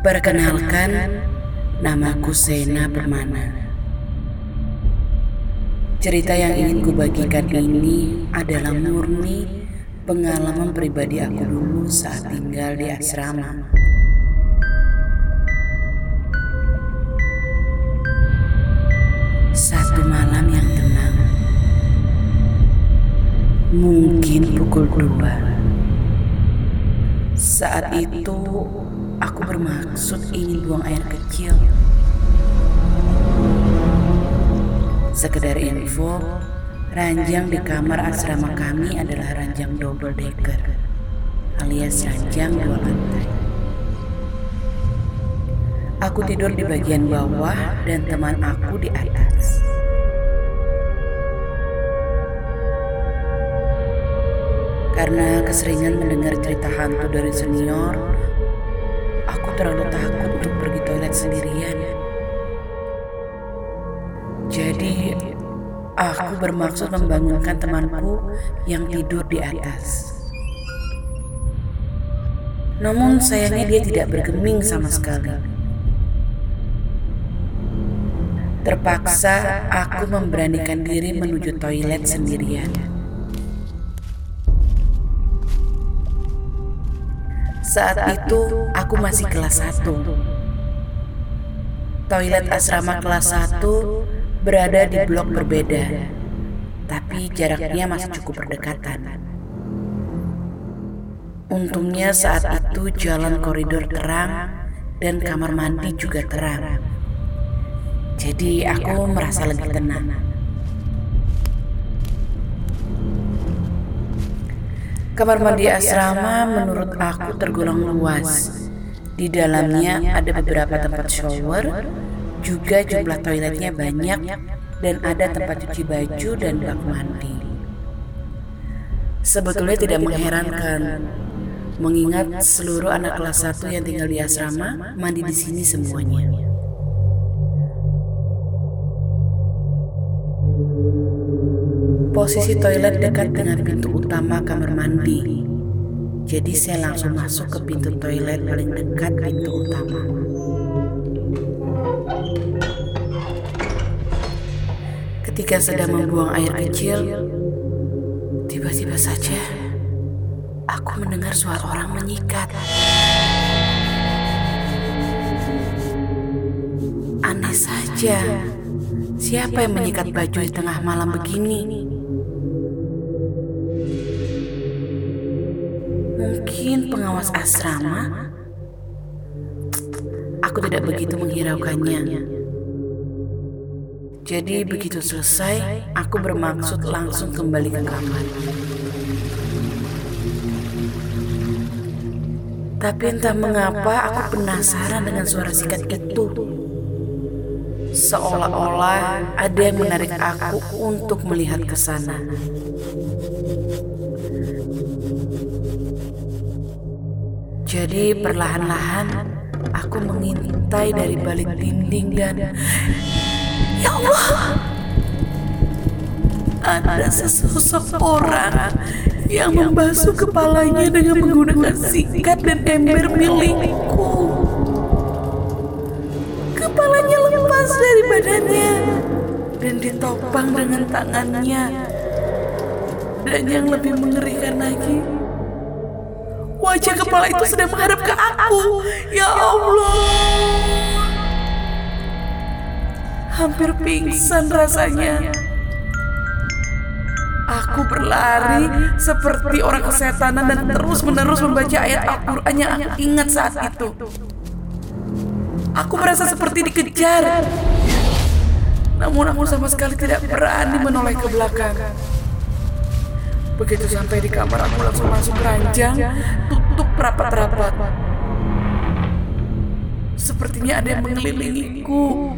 Perkenalkan, namaku Sena Permana. Cerita yang ingin kubagikan ini adalah murni pengalaman pribadi aku dulu saat tinggal di asrama. Satu malam yang tenang. Mungkin pukul dua. Saat itu aku bermaksud ingin buang air kecil. Sekedar info, ranjang di kamar asrama kami adalah ranjang double decker, alias ranjang dua lantai. Aku tidur di bagian bawah dan teman aku di atas. Karena keseringan mendengar cerita hantu dari senior, aku terlalu takut untuk pergi toilet sendirian. Jadi, aku bermaksud membangunkan temanku yang tidur di atas. Namun sayangnya dia tidak bergeming sama sekali. Terpaksa aku memberanikan diri menuju toilet sendirian. Saat itu aku masih kelas 1. Toilet asrama kelas 1 berada di blok berbeda, tapi jaraknya masih cukup berdekatan. Untungnya saat itu jalan koridor terang dan kamar mandi juga terang. Jadi aku merasa lebih tenang. Kamar mandi asrama menurut aku tergolong luas. Di dalamnya ada beberapa tempat shower, juga jumlah toiletnya banyak, dan ada tempat cuci baju dan bak mandi. Sebetulnya tidak mengherankan, mengingat seluruh anak kelas 1 yang tinggal di asrama mandi di sini semuanya. Posisi toilet dekat dengan pintu utama kamar mandi. Jadi saya langsung masuk ke pintu toilet paling dekat pintu utama. Ketika sedang membuang air kecil, tiba-tiba saja aku mendengar suara orang menyikat. Aneh saja, siapa yang menyikat baju di tengah malam begini? Mungkin pengawas asrama? Aku tidak begitu menghiraukannya. Jadi begitu selesai, aku bermaksud langsung kembali ke kamar. Tapi entah mengapa aku penasaran dengan suara sikat itu. Seolah-olah ada yang menarik aku untuk melihat ke sana. Jadi perlahan-lahan aku mengintai dari balik dinding dan Ya Allah! Ada sesosok orang yang membasuh kepalanya dengan menggunakan sikat dan ember milikku. Kepalanya lepas dari badannya dan ditopang dengan tangannya. Dan yang lebih mengerikan lagi Wajah kepala itu sedang menghadap ke aku. Ya Allah. Hampir pingsan rasanya. Aku berlari seperti orang kesetanan dan terus-menerus membaca ayat Al-Quran yang aku ingat saat itu. Aku merasa seperti dikejar. Namun aku sama sekali tidak berani menoleh ke belakang. Begitu sampai di kamar aku langsung masuk ranjang, tutup rapat-rapat. Sepertinya ada yang mengelilingiku.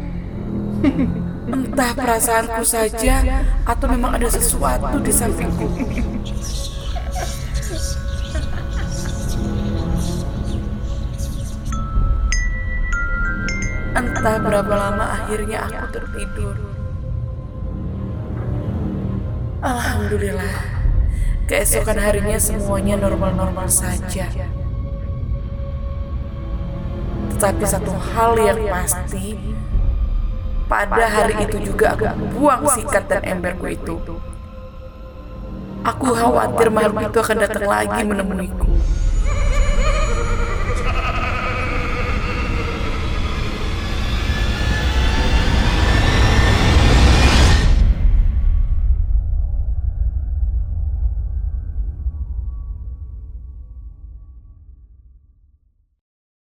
Entah perasaanku saja atau memang ada sesuatu di sampingku. Entah berapa lama akhirnya aku tertidur. Alhamdulillah. Keesokan harinya semuanya normal-normal saja. Tetapi satu hal yang pasti, pada hari itu juga aku buang sikat dan emberku itu. Aku khawatir makhluk itu akan datang lagi menemuiku.